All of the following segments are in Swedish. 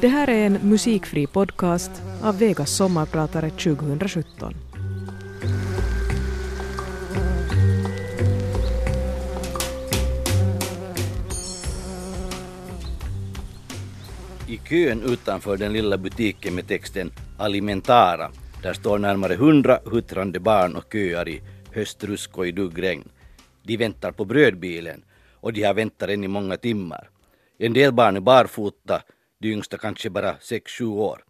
Det här är en musikfri podcast av Vegas sommarpratare 2017. I kön utanför den lilla butiken med texten Alimentara, där står närmare hundra huttrande barn och köar i höstrusk och i duggregn. De väntar på brödbilen och de har väntat än i många timmar. En del barn är barfota, de yngsta kanske bara 6-7 år.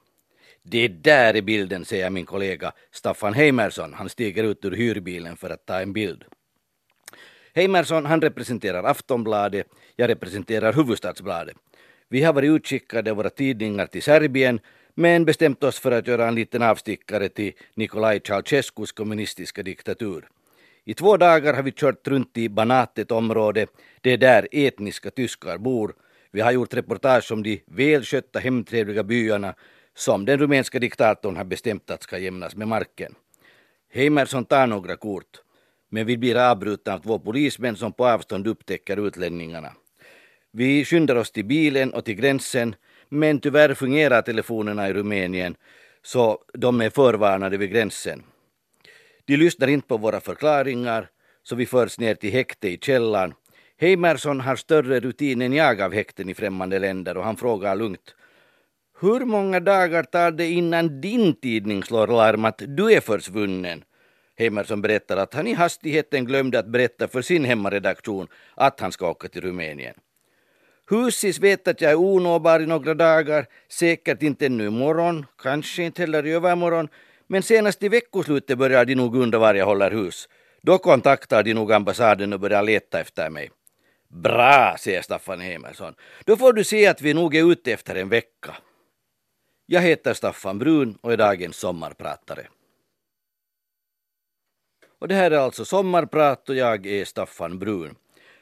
Det där är bilden, säger min kollega Staffan Heimersson. Han stiger ut ur hyrbilen för att ta en bild. Heimersson han representerar Aftonbladet, jag representerar Huvudstadsbladet. Vi har varit utskickade våra tidningar till Serbien men bestämt oss för att göra en liten avstickare till Nikolaj Ceausescus kommunistiska diktatur. I två dagar har vi kört runt i Banatet område, det är där etniska tyskar bor. Vi har gjort reportage om de välskötta hemtrevliga byarna som den rumänska diktatorn har bestämt att ska jämnas med marken. Heimerson tar några kort, men vi blir avbrutna av två polismän som på avstånd upptäcker utlänningarna. Vi skyndar oss till bilen och till gränsen, men tyvärr fungerar telefonerna i Rumänien så de är förvarnade vid gränsen. De lyssnar inte på våra förklaringar så vi förs ner till häkte i källaren. Heimersson har större rutin än jag av häkten i främmande länder och han frågar lugnt hur många dagar tar det innan din tidning slår larm att du är försvunnen? Heimersson berättar att han i hastigheten glömde att berätta för sin hemmaredaktion att han ska åka till Rumänien. Husis vet att jag är onåbar i några dagar, säkert inte ännu imorgon, kanske inte heller i övermorgon, men senast i veckoslutet börjar de nog undra var jag håller hus. Då kontaktar de nog ambassaden och börjar leta efter mig. Bra, säger Staffan Emerson. Då får du se att vi nog är ute efter en vecka. Jag heter Staffan Brun och är dagens sommarpratare. Och det här är alltså Sommarprat och jag är Staffan Brun.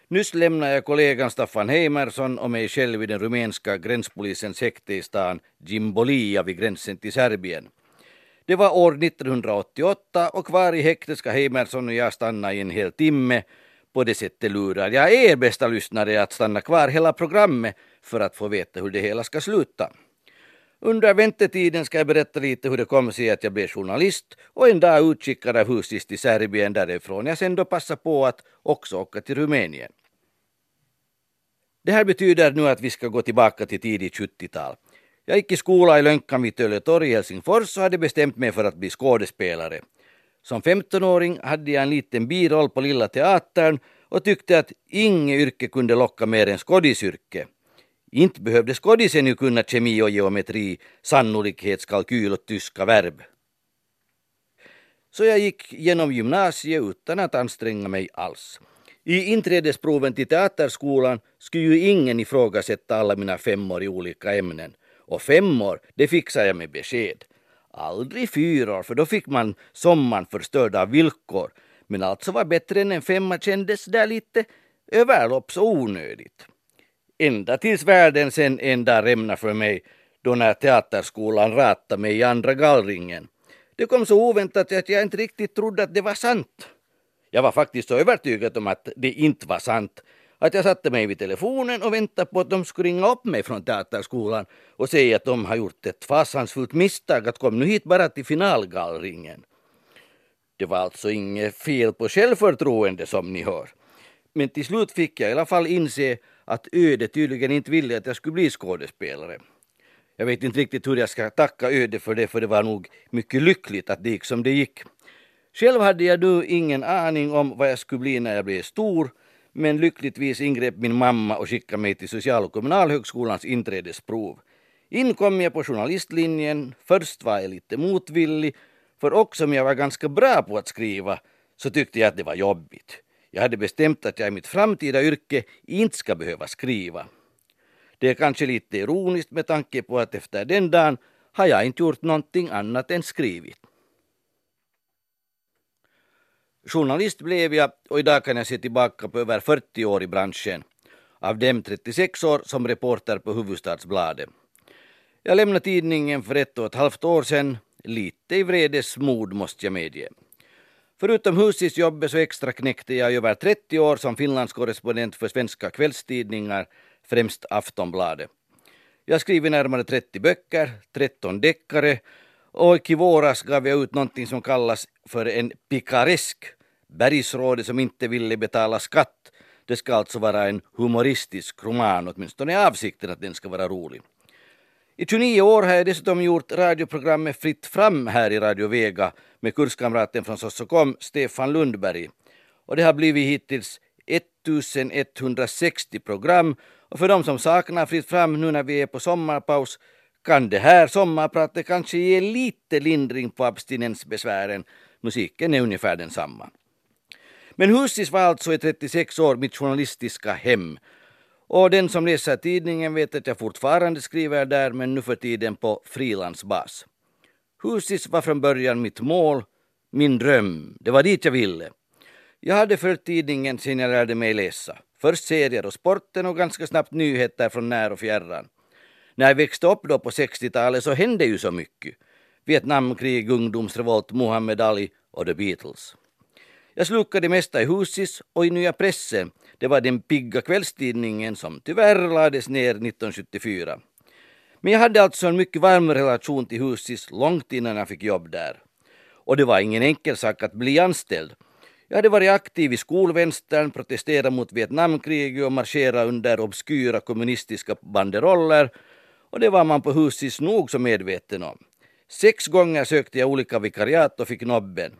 Nyss lämnade jag kollegan Staffan Heimersson och mig själv i den rumänska gränspolisens häkte i stan Gimbolia vid gränsen till Serbien. Det var år 1988 och kvar i häktet ska Heimersson och jag stanna i en hel timme. På det sättet lurar jag er bästa lyssnare att stanna kvar hela programmet för att få veta hur det hela ska sluta. Under väntetiden ska jag berätta lite hur det kom sig att jag blev journalist och en dag utskickad av Husis till Serbien därifrån jag sen då passade på att också åka till Rumänien. Det här betyder nu att vi ska gå tillbaka till tidigt 70-tal. Jag gick i skola i Lönkan vid Töletorg i Helsingfors och hade bestämt mig för att bli skådespelare. Som 15-åring hade jag en liten biroll på Lilla Teatern och tyckte att inget yrke kunde locka mer än skådisyrke. Inte behövde skådisen ju kunna kemi och geometri, sannolikhetskalkyl och tyska verb. Så jag gick genom gymnasiet utan att anstränga mig alls. I inträdesproven till teaterskolan skulle ju ingen ifrågasätta alla mina femmor i olika ämnen. Och femmor, det fixar jag med besked. Aldrig fyror, för då fick man sommaren förstörd av villkor. Men alltså var bättre än en femma kändes där lite överlopps och onödigt. Ända tills världen sen en dag rämnade för mig då när teaterskolan ratade mig i andra gallringen. Det kom så oväntat att jag inte riktigt trodde att det var sant. Jag var faktiskt så övertygad om att det inte var sant att jag satte mig vid telefonen och väntade på att de skulle ringa upp mig från teaterskolan och säga att de har gjort ett fasansfullt misstag att kom nu hit bara till finalgallringen. Det var alltså inget fel på självförtroende som ni hör. Men till slut fick jag i alla fall inse att ödet tydligen inte ville att jag skulle bli skådespelare. Jag vet inte riktigt hur jag ska tacka ödet för det, för det var nog mycket lyckligt att det gick som det gick. Själv hade jag nu ingen aning om vad jag skulle bli när jag blev stor, men lyckligtvis ingrep min mamma och skickade mig till social och kommunalhögskolans inträdesprov. In kom jag på journalistlinjen, först var jag lite motvillig, för också om jag var ganska bra på att skriva så tyckte jag att det var jobbigt. Jag hade bestämt att jag i mitt framtida yrke inte ska behöva skriva. Det är kanske lite ironiskt med tanke på att efter den dagen har jag inte gjort någonting annat än skrivit. Journalist blev jag och idag kan jag se tillbaka på över 40 år i branschen. Av dem 36 år som reporter på Huvudstadsbladet. Jag lämnade tidningen för ett och ett halvt år sedan, lite i vredesmod måste jag medge. Förutom husisjobbet så extra knäckte jag i över 30 år som finlandskorrespondent för svenska kvällstidningar, främst Aftonbladet. Jag har skrivit närmare 30 böcker, 13 deckare och i våras gav jag ut någonting som kallas för en pikaresk. Bergsrådet som inte ville betala skatt. Det ska alltså vara en humoristisk roman, åtminstone är avsikten att den ska vara rolig. I 29 år har jag dessutom gjort radioprogrammet Fritt fram här i Radio Vega med kurskamraten från Sossokom, Stefan Lundberg. Och det har blivit hittills 1160 program och för de som saknar Fritt fram nu när vi är på sommarpaus kan det här sommarpratet kanske ge lite lindring på abstinensbesvären. Musiken är ungefär densamma. Men Husis var alltså i 36 år mitt journalistiska hem. Och den som läser tidningen vet att jag fortfarande skriver där men nu för tiden på frilansbas. Husis var från början mitt mål, min dröm. Det var dit jag ville. Jag hade följt tidningen sen jag lärde mig läsa. Först serier och sporten och ganska snabbt nyheter från när och fjärran. När jag växte upp då på 60-talet så hände ju så mycket. Vietnamkrig, ungdomsrevolt, Muhammed Ali och The Beatles. Jag slukade det mesta i Husis och i Nya Pressen. Det var den pigga kvällstidningen som tyvärr lades ner 1974. Men jag hade alltså en mycket varm relation till Husis långt innan jag fick jobb där. Och det var ingen enkel sak att bli anställd. Jag hade varit aktiv i skolvänstern, protesterat mot Vietnamkriget och marscherat under obskyra kommunistiska banderoller och det var man på Husis nog så medveten om. Sex gånger sökte jag olika vikariat och fick nobben.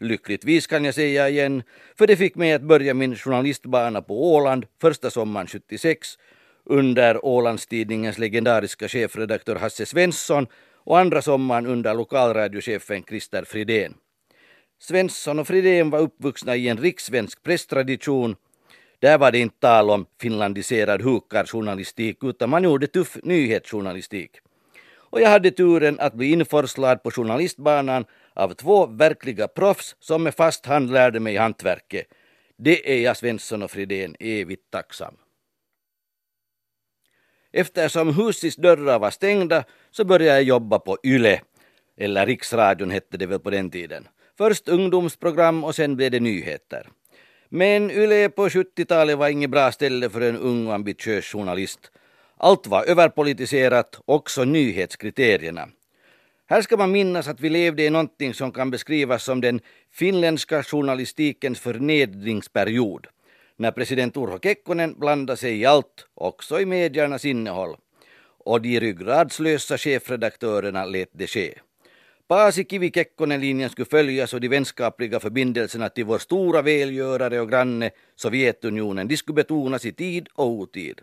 Lyckligtvis kan jag säga igen, för det fick mig att börja min journalistbana på Åland första sommaren 76 under Ålandstidningens legendariska chefredaktör Hasse Svensson och andra sommaren under lokalradiochefen Christer Fridén. Svensson och Fridén var uppvuxna i en rikssvensk presstradition. Där var det inte tal om finlandiserad hukarjournalistik utan man gjorde tuff nyhetsjournalistik. Och jag hade turen att bli inforslad på journalistbanan av två verkliga proffs som med fast hand lärde mig hantverket. Det är jag Svensson och Fridén evigt tacksam. Eftersom husets dörrar var stängda så började jag jobba på YLE, eller Riksradion hette det väl på den tiden. Först ungdomsprogram och sen blev det nyheter. Men YLE på 70-talet var inget bra ställe för en ung och ambitiös journalist. Allt var överpolitiserat, också nyhetskriterierna. Här ska man minnas att vi levde i någonting som kan beskrivas som den finländska journalistikens förnedringsperiod, när president Urho Kekkonen blandade sig i allt, också i mediernas innehåll. Och de ryggradslösa chefredaktörerna lät det ske. Paasikivi Kekkonen-linjen skulle följas och de vänskapliga förbindelserna till vår stora välgörare och granne Sovjetunionen, de skulle betonas i tid och otid.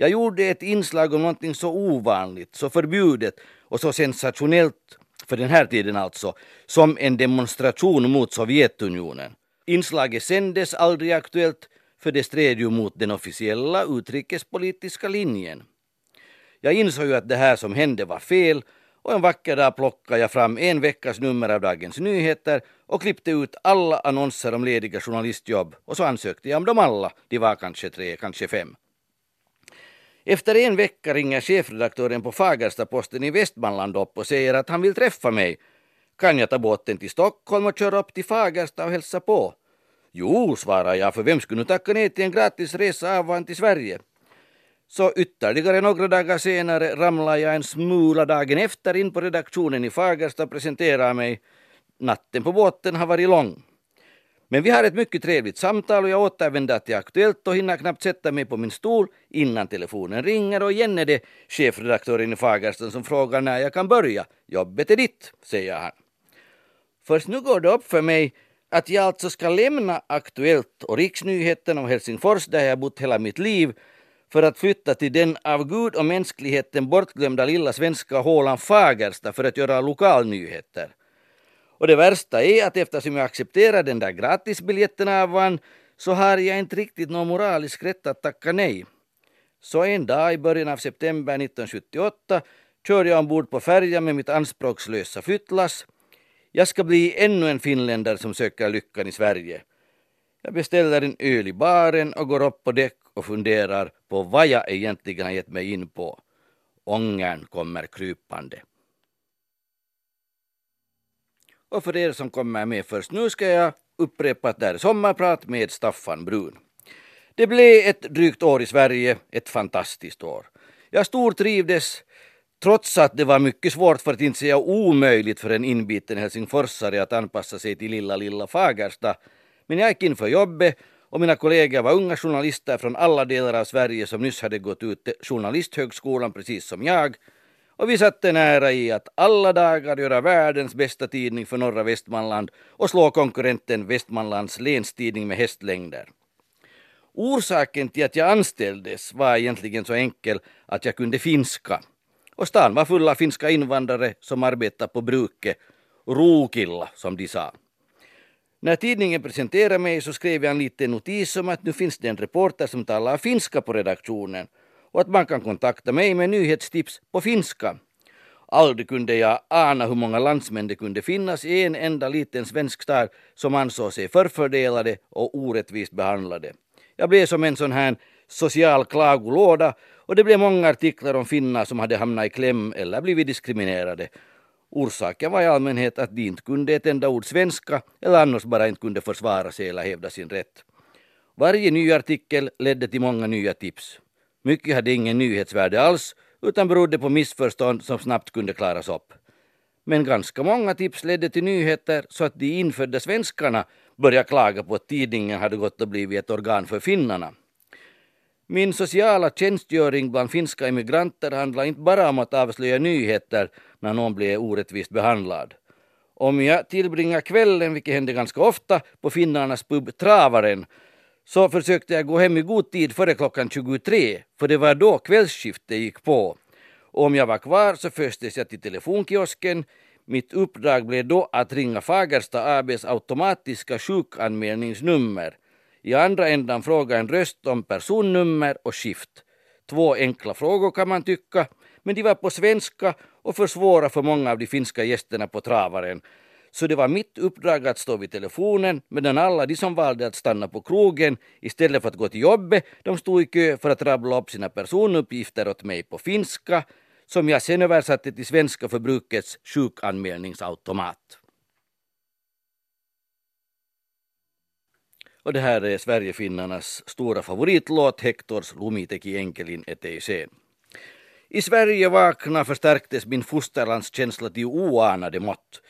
Jag gjorde ett inslag om någonting så ovanligt, så förbjudet och så sensationellt, för den här tiden alltså, som en demonstration mot Sovjetunionen. Inslaget sändes aldrig aktuellt, för det stred ju mot den officiella utrikespolitiska linjen. Jag insåg ju att det här som hände var fel och en vacker dag plockade jag fram en veckas nummer av Dagens Nyheter och klippte ut alla annonser om lediga journalistjobb och så ansökte jag om dem alla. De var kanske tre, kanske fem. Efter en vecka ringer chefredaktören på Fagersta-Posten i Västmanland upp och säger att han vill träffa mig. Kan jag ta båten till Stockholm och köra upp till Fagersta och hälsa på? Jo, svarar jag, för vem skulle nu tacka nej till en gratis resa av till Sverige? Så ytterligare några dagar senare ramlar jag en smula dagen efter in på redaktionen i Fagersta och presenterar mig. Natten på båten har varit lång. Men vi har ett mycket trevligt samtal och jag återvänder till Aktuellt och hinner knappt sätta mig på min stol innan telefonen ringer och igen är det chefredaktören i Fagersta som frågar när jag kan börja. Jobbet är ditt, säger han. Först nu går det upp för mig att jag alltså ska lämna Aktuellt och Riksnyheten och Helsingfors där jag bott hela mitt liv för att flytta till den av Gud och mänskligheten bortglömda lilla svenska hålan Fagersta för att göra lokalnyheter. Och det värsta är att eftersom jag accepterar den där gratisbiljetten av han så har jag inte riktigt någon moralisk rätt att tacka nej. Så en dag i början av september 1978 kör jag ombord på färjan med mitt anspråkslösa flyttlass. Jag ska bli ännu en finländare som söker lyckan i Sverige. Jag beställer en öl i baren och går upp på däck och funderar på vad jag egentligen har gett mig in på. Ångern kommer krypande. Och för er som kommer med först nu ska jag upprepa att det är sommarprat med Staffan Brun. Det blev ett drygt år i Sverige, ett fantastiskt år. Jag stortrivdes trots att det var mycket svårt för att inte säga omöjligt för en inbiten helsingforsare att anpassa sig till lilla, lilla Fagersta. Men jag gick in för jobbet och mina kollegor var unga journalister från alla delar av Sverige som nyss hade gått ut Journalisthögskolan precis som jag. Och vi satte nära i att alla dagar göra världens bästa tidning för norra Västmanland och slå konkurrenten Västmanlands länstidning med hästlängder. Orsaken till att jag anställdes var egentligen så enkel att jag kunde finska. Och stan var full av finska invandrare som arbetade på bruket, rokilla som de sa. När tidningen presenterade mig så skrev jag en liten notis om att nu finns det en reporter som talar finska på redaktionen och att man kan kontakta mig med nyhetstips på finska. Aldrig kunde jag ana hur många landsmän det kunde finnas i en enda liten svensk stad som ansåg sig förfördelade och orättvist behandlade. Jag blev som en sån här social klagolåda och det blev många artiklar om finnar som hade hamnat i kläm eller blivit diskriminerade. Orsaken var i allmänhet att de inte kunde ett enda ord svenska eller annars bara inte kunde försvara sig eller hävda sin rätt. Varje ny artikel ledde till många nya tips. Mycket hade ingen nyhetsvärde alls utan berodde på missförstånd som snabbt kunde klaras upp. Men ganska många tips ledde till nyheter så att de infödda svenskarna började klaga på att tidningen hade gått och blivit ett organ för finnarna. Min sociala tjänstgöring bland finska immigranter handlar inte bara om att avslöja nyheter när någon blir orättvist behandlad. Om jag tillbringar kvällen, vilket händer ganska ofta, på finnarnas pub Travaren så försökte jag gå hem i god tid före klockan 23, för det var då kvällsskiftet gick på. Och om jag var kvar så föstes jag till telefonkiosken. Mitt uppdrag blev då att ringa Fagersta ABs automatiska sjukanmälningsnummer. I andra ändan fråga en röst om personnummer och skift. Två enkla frågor kan man tycka, men de var på svenska och för svåra för många av de finska gästerna på Travaren så det var mitt uppdrag att stå vid telefonen medan alla de som valde att stanna på krogen istället för att gå till jobbet, de stod i kö för att rabbla upp sina personuppgifter åt mig på finska som jag sen översatte till svenska för brukets sjukanmälningsautomat. Och det här är Sverigefinnarnas stora favoritlåt Hektors Lumiteki enkelin eteiseen. I Sverige vakna förstärktes min fosterlandskänsla till oanade mått.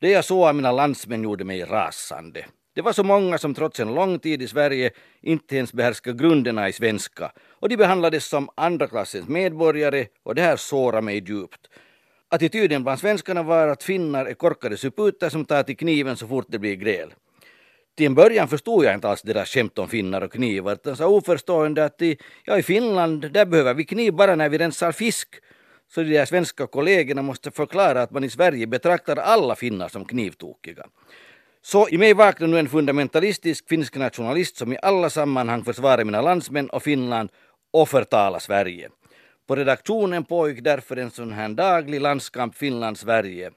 Det jag såg av mina landsmän gjorde mig rasande. Det var så många som trots en lång tid i Sverige inte ens behärskade grunderna i svenska och de behandlades som andra klassens medborgare och det här sårade mig djupt. Attityden bland svenskarna var att finnar är korkade suputer som tar till kniven så fort det blir gräl. Till en början förstod jag inte alls deras skämt om finnar och knivar utan sa oförstående att i, ja, i Finland där behöver vi kniv bara när vi rensar fisk så de där svenska kollegorna måste förklara att man i Sverige betraktar alla finnar som knivtokiga. Så i mig vaknar nu en fundamentalistisk finsk nationalist som i alla sammanhang försvarar mina landsmän och Finland och förtalar Sverige. På redaktionen pågick därför en sån här daglig landskamp Finland-Sverige.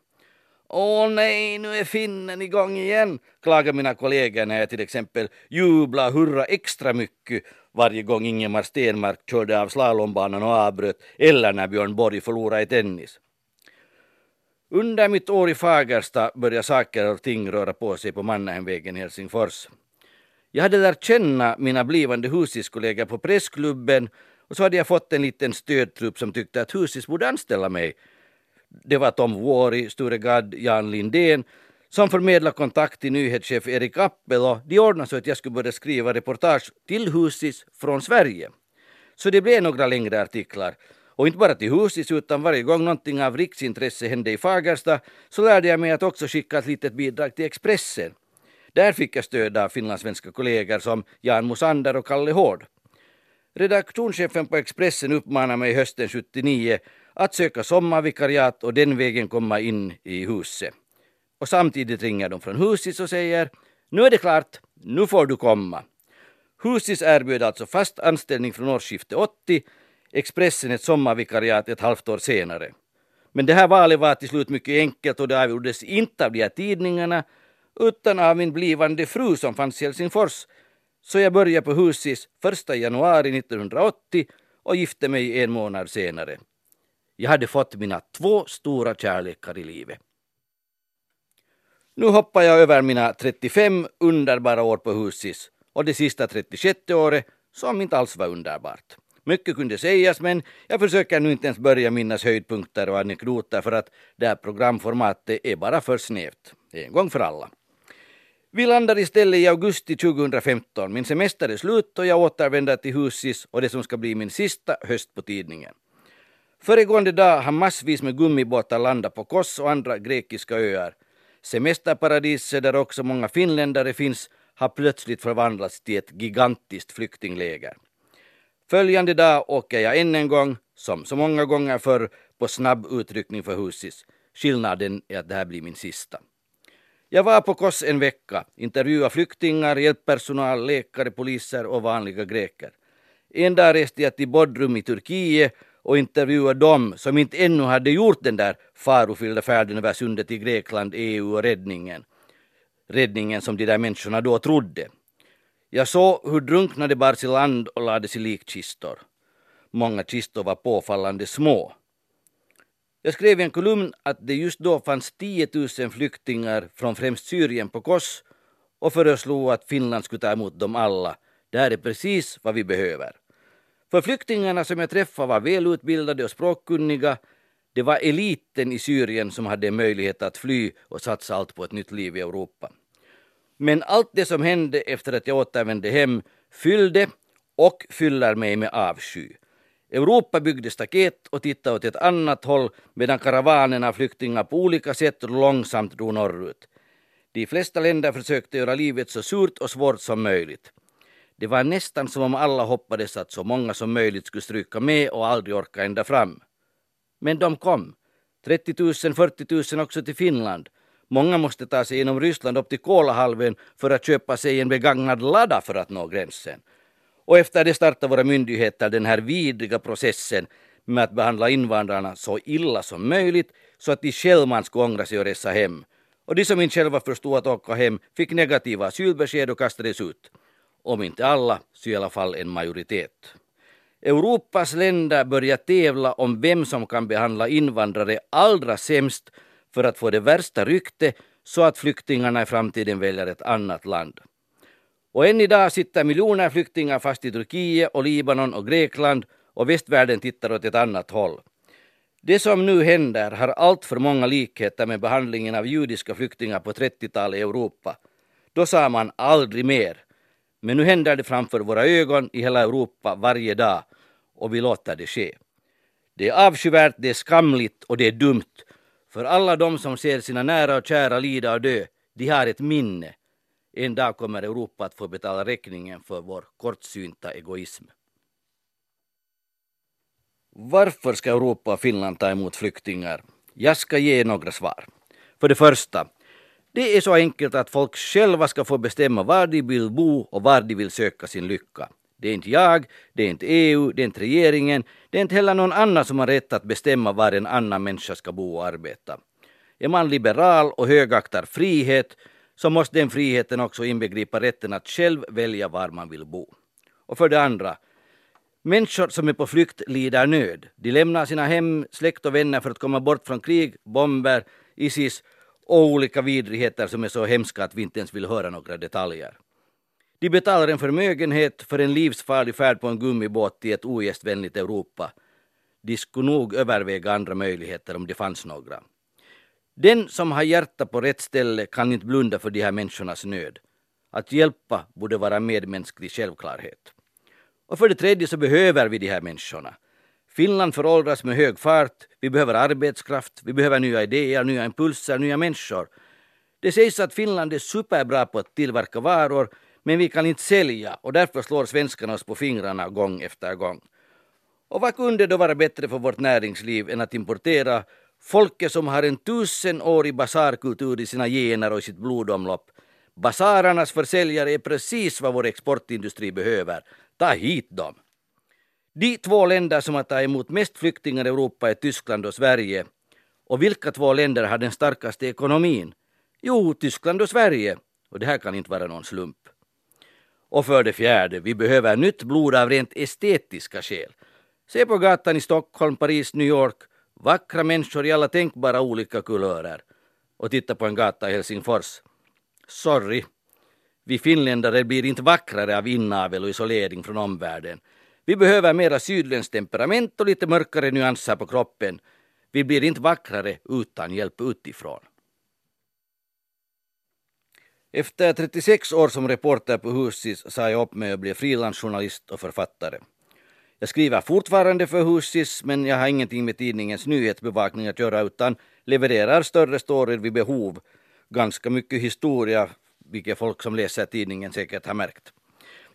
Åh nej, nu är finnen igång igen, klagar mina kollegor när jag till exempel jublar och hurrar extra mycket varje gång Ingemar Stenmark körde av slalombanan och avbröt eller när Björn Borg förlorade i tennis. Under mitt år i Fagersta började saker och ting röra på sig på Mannheimvägen i Helsingfors. Jag hade lärt känna mina blivande husiskollegor på pressklubben och så hade jag fått en liten stödtrupp som tyckte att Husis borde anställa mig. Det var Tom Vuori, Sture Gadd, Jan Lindén som förmedlade kontakt till nyhetschef Erik Appel och de ordnade så att jag skulle börja skriva reportage till Husis från Sverige. Så det blev några längre artiklar. Och inte bara till Husis utan varje gång någonting av riksintresse hände i Fagersta så lärde jag mig att också skicka ett litet bidrag till Expressen. Där fick jag stöd av finlandssvenska kollegor som Jan Mosander och Kalle Hård. Redaktionschefen på Expressen uppmanade mig hösten 79 att söka sommarvikariat och den vägen komma in i huset. Och samtidigt ringer de från Husis och säger nu är det klart, nu får du komma. Husis erbjöd alltså fast anställning från årsskiftet 80, Expressen ett sommarvikariat ett halvt år senare. Men det här valet var till slut mycket enkelt och det avgjordes inte av de här tidningarna utan av min blivande fru som fanns i Helsingfors. Så jag började på Husis 1 januari 1980 och gifte mig en månad senare. Jag hade fått mina två stora kärlekar i livet. Nu hoppar jag över mina 35 underbara år på Husis och det sista 36 året som inte alls var underbart. Mycket kunde sägas men jag försöker nu inte ens börja minnas höjdpunkter och anekdoter för att det här programformatet är bara för snävt. En gång för alla. Vi landar istället i augusti 2015. Min semester är slut och jag återvänder till Husis och det som ska bli min sista höst på tidningen. Föregående dag har massvis med gummibåtar landat på Kos och andra grekiska öar. Semesterparadiset där också många finländare finns har plötsligt förvandlats till ett gigantiskt flyktingläger. Följande dag åker jag än en gång, som så många gånger förr, på snabb utryckning för Husis. Skillnaden är att det här blir min sista. Jag var på Kos en vecka, intervjuade flyktingar, hjälppersonal, läkare, poliser och vanliga greker. En dag reste jag till Bodrum i Turkiet och intervjuade dem som inte ännu hade gjort den där farofyllda färden över sundet till Grekland, EU och räddningen. Räddningen som de där människorna då trodde. Jag såg hur drunknade bars i land och lades i likkistor. Många kistor var påfallande små. Jag skrev i en kolumn att det just då fanns 10 000 flyktingar från främst Syrien på Kos och föreslog att Finland skulle ta emot dem alla. Det här är precis vad vi behöver. För flyktingarna som jag träffade var välutbildade och språkkunniga. Det var eliten i Syrien som hade möjlighet att fly och satsa allt på ett nytt liv i Europa. Men allt det som hände efter att jag återvände hem fyllde och fyller mig med avsky. Europa byggde staket och tittade åt ett annat håll medan karavanen av flyktingar på olika sätt långsamt drog norrut. De flesta länder försökte göra livet så surt och svårt som möjligt. Det var nästan som om alla hoppades att så många som möjligt skulle stryka med och aldrig orka ända fram. Men de kom. 30 000, 40 000 också till Finland. Många måste ta sig genom Ryssland upp till Kolahalvön för att köpa sig en begagnad ladda för att nå gränsen. Och efter det startade våra myndigheter den här vidriga processen med att behandla invandrarna så illa som möjligt så att de självmant skulle ångra sig och resa hem. Och de som inte själva förstod att åka hem fick negativa asylbesked och kastades ut. Om inte alla, så i alla fall en majoritet. Europas länder börjar tävla om vem som kan behandla invandrare allra sämst för att få det värsta rykte så att flyktingarna i framtiden väljer ett annat land. Och än idag sitter miljoner flyktingar fast i Turkiet och Libanon och Grekland och västvärlden tittar åt ett annat håll. Det som nu händer har allt för många likheter med behandlingen av judiska flyktingar på 30-talet i Europa. Då sa man aldrig mer. Men nu händer det framför våra ögon i hela Europa varje dag och vi låter det ske. Det är avskyvärt, det är skamligt och det är dumt. För alla de som ser sina nära och kära lida och dö, de har ett minne. En dag kommer Europa att få betala räkningen för vår kortsynta egoism. Varför ska Europa och Finland ta emot flyktingar? Jag ska ge några svar. För det första, det är så enkelt att folk själva ska få bestämma var de vill bo och var de vill söka sin lycka. Det är inte jag, det är inte EU, det är inte regeringen, det är inte heller någon annan som har rätt att bestämma var en annan människa ska bo och arbeta. Är man liberal och högaktar frihet så måste den friheten också inbegripa rätten att själv välja var man vill bo. Och för det andra, människor som är på flykt lider nöd. De lämnar sina hem, släkt och vänner för att komma bort från krig, bomber, Isis och olika vidrigheter som är så hemska att vi inte ens vill höra några detaljer. De betalar en förmögenhet för en livsfarlig färd på en gummibåt till ett ogästvänligt Europa. De skulle nog överväga andra möjligheter om det fanns några. Den som har hjärta på rätt ställe kan inte blunda för de här människornas nöd. Att hjälpa borde vara medmänsklig självklarhet. Och för det tredje så behöver vi de här människorna. Finland föråldras med hög fart, vi behöver arbetskraft, vi behöver nya idéer, nya impulser, nya människor. Det sägs att Finland är superbra på att tillverka varor, men vi kan inte sälja och därför slår svenskarna oss på fingrarna gång efter gång. Och vad kunde då vara bättre för vårt näringsliv än att importera folket som har en tusenårig basarkultur i sina gener och i sitt blodomlopp. Basararnas försäljare är precis vad vår exportindustri behöver. Ta hit dem! De två länder som har tagit emot mest flyktingar i Europa är Tyskland och Sverige. Och vilka två länder har den starkaste ekonomin? Jo, Tyskland och Sverige. Och det här kan inte vara någon slump. Och för det fjärde, vi behöver nytt blod av rent estetiska skäl. Se på gatan i Stockholm, Paris, New York. Vackra människor i alla tänkbara olika kulörer. Och titta på en gata i Helsingfors. Sorry. Vi finländare blir inte vackrare av inavel och isolering från omvärlden. Vi behöver mera sydländskt temperament och lite mörkare nyanser på kroppen. Vi blir inte vackrare utan hjälp utifrån. Efter 36 år som reporter på Husis sa jag upp mig och blev frilansjournalist och författare. Jag skriver fortfarande för Husis men jag har ingenting med tidningens nyhetsbevakning att göra utan levererar större stories vid behov. Ganska mycket historia, vilket folk som läser tidningen säkert har märkt.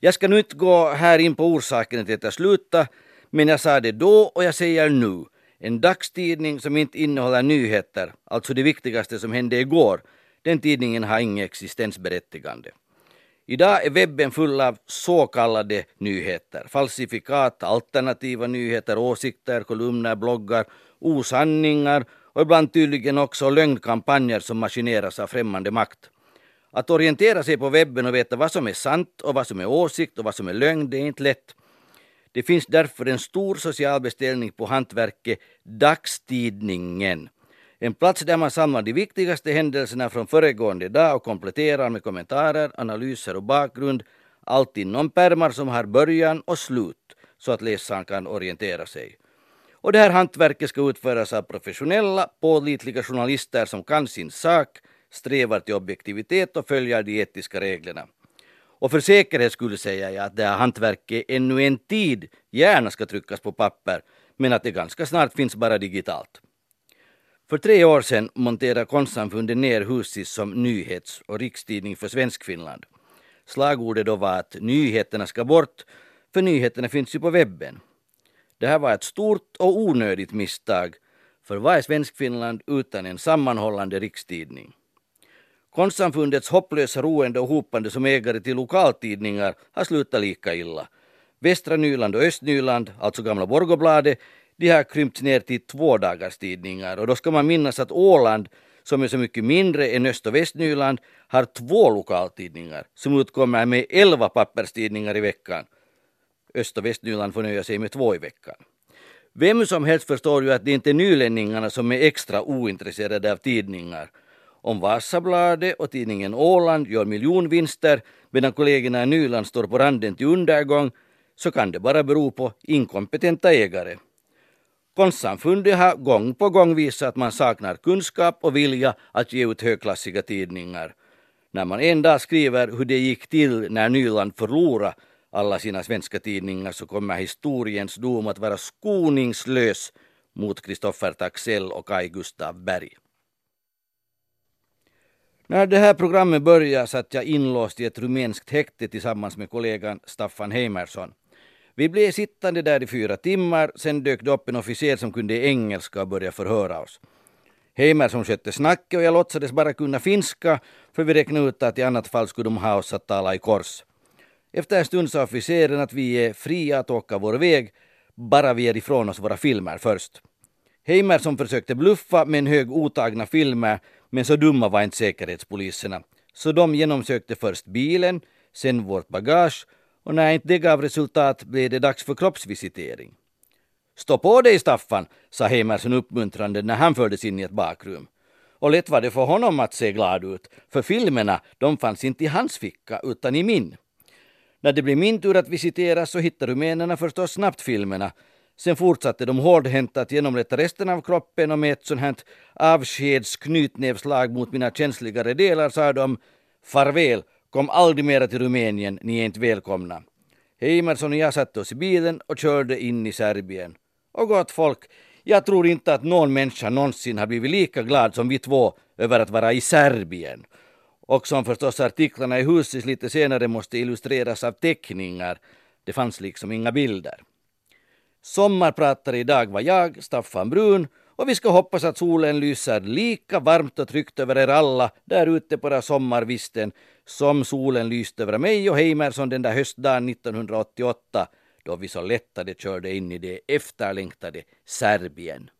Jag ska nu inte gå här in på orsaken till att jag slutade, men jag sa det då och jag säger nu. En dagstidning som inte innehåller nyheter, alltså det viktigaste som hände igår, den tidningen har inget existensberättigande. Idag är webben full av så kallade nyheter, falsifikat, alternativa nyheter, åsikter, kolumner, bloggar, osanningar och ibland tydligen också lögnkampanjer som maskineras av främmande makt. Att orientera sig på webben och veta vad som är sant och vad som är åsikt och vad som är lögn, det är inte lätt. Det finns därför en stor social beställning på hantverket Dagstidningen. En plats där man samlar de viktigaste händelserna från föregående dag och kompletterar med kommentarer, analyser och bakgrund. Allt inom pärmar som har början och slut så att läsaren kan orientera sig. Och det här hantverket ska utföras av professionella, pålitliga journalister som kan sin sak, strävar till objektivitet och följer de etiska reglerna. Och för säkerhets skull säger jag att det här hantverket ännu en tid gärna ska tryckas på papper, men att det ganska snart finns bara digitalt. För tre år sedan monterade Konstsamfundet ner Husis som nyhets och rikstidning för Svenskfinland. Slagordet då var att nyheterna ska bort, för nyheterna finns ju på webben. Det här var ett stort och onödigt misstag, för vad är Svenskfinland utan en sammanhållande rikstidning? Konstsamfundets hopplösa roende och hopande som ägare till lokaltidningar har slutat lika illa. Västra Nyland och Östnyland, alltså gamla Borgobladet, de har krympts ner till tvådagarstidningar och då ska man minnas att Åland, som är så mycket mindre än Öst och Västnyland, har två lokaltidningar som utkommer med elva papperstidningar i veckan. Öst och Västnyland får nöja sig med två i veckan. Vem som helst förstår ju att det inte är nylänningarna som är extra ointresserade av tidningar. Om Vasabladet och tidningen Åland gör miljonvinster medan kollegorna i Nyland står på randen till undergång så kan det bara bero på inkompetenta ägare. Konstsamfundet har gång på gång visat att man saknar kunskap och vilja att ge ut högklassiga tidningar. När man en dag skriver hur det gick till när Nyland förlorade alla sina svenska tidningar så kommer historiens dom att vara skoningslös mot Kristoffer Taxell och Kai Gustav Berg. När det här programmet började satt jag inlåst i ett rumänskt häkte tillsammans med kollegan Staffan Heimersson. Vi blev sittande där i fyra timmar, sen dök det upp en officer som kunde engelska och började förhöra oss. Heimersson skötte snacket och jag låtsades bara kunna finska, för vi räknade ut att i annat fall skulle de ha oss att tala i kors. Efter en stund sa officeren att vi är fria att åka vår väg, bara vi är ifrån oss våra filmer först. Heimersson försökte bluffa med en hög otagna filmer, men så dumma var inte säkerhetspoliserna. Så de genomsökte först bilen, sen vårt bagage och när inte det gav resultat blev det dags för kroppsvisitering. Stå på dig Staffan, sa Heimerson uppmuntrande när han fördes in i ett bakrum. Och lätt var det för honom att se glad ut, för filmerna de fanns inte i hans ficka utan i min. När det blev min tur att visiteras så hittade rumänerna förstås snabbt filmerna. Sen fortsatte de hårdhänt att genomrätta resten av kroppen och med ett sånt här avskedsknytnävslag mot mina känsligare delar sa de farväl Kom aldrig mera till Rumänien, ni är inte välkomna. Heimerson och jag satte oss i bilen och körde in i Serbien. Och gott folk, jag tror inte att någon människa någonsin har blivit lika glad som vi två över att vara i Serbien. Och som förstås artiklarna i huset lite senare måste illustreras av teckningar. Det fanns liksom inga bilder. Sommarpratare idag var jag, Staffan Brun, och vi ska hoppas att solen lyser lika varmt och tryggt över er alla där ute på den sommarvisten som solen lyste över mig och Heimerson den där höstdagen 1988 då vi så lättade körde in i det efterlängtade Serbien.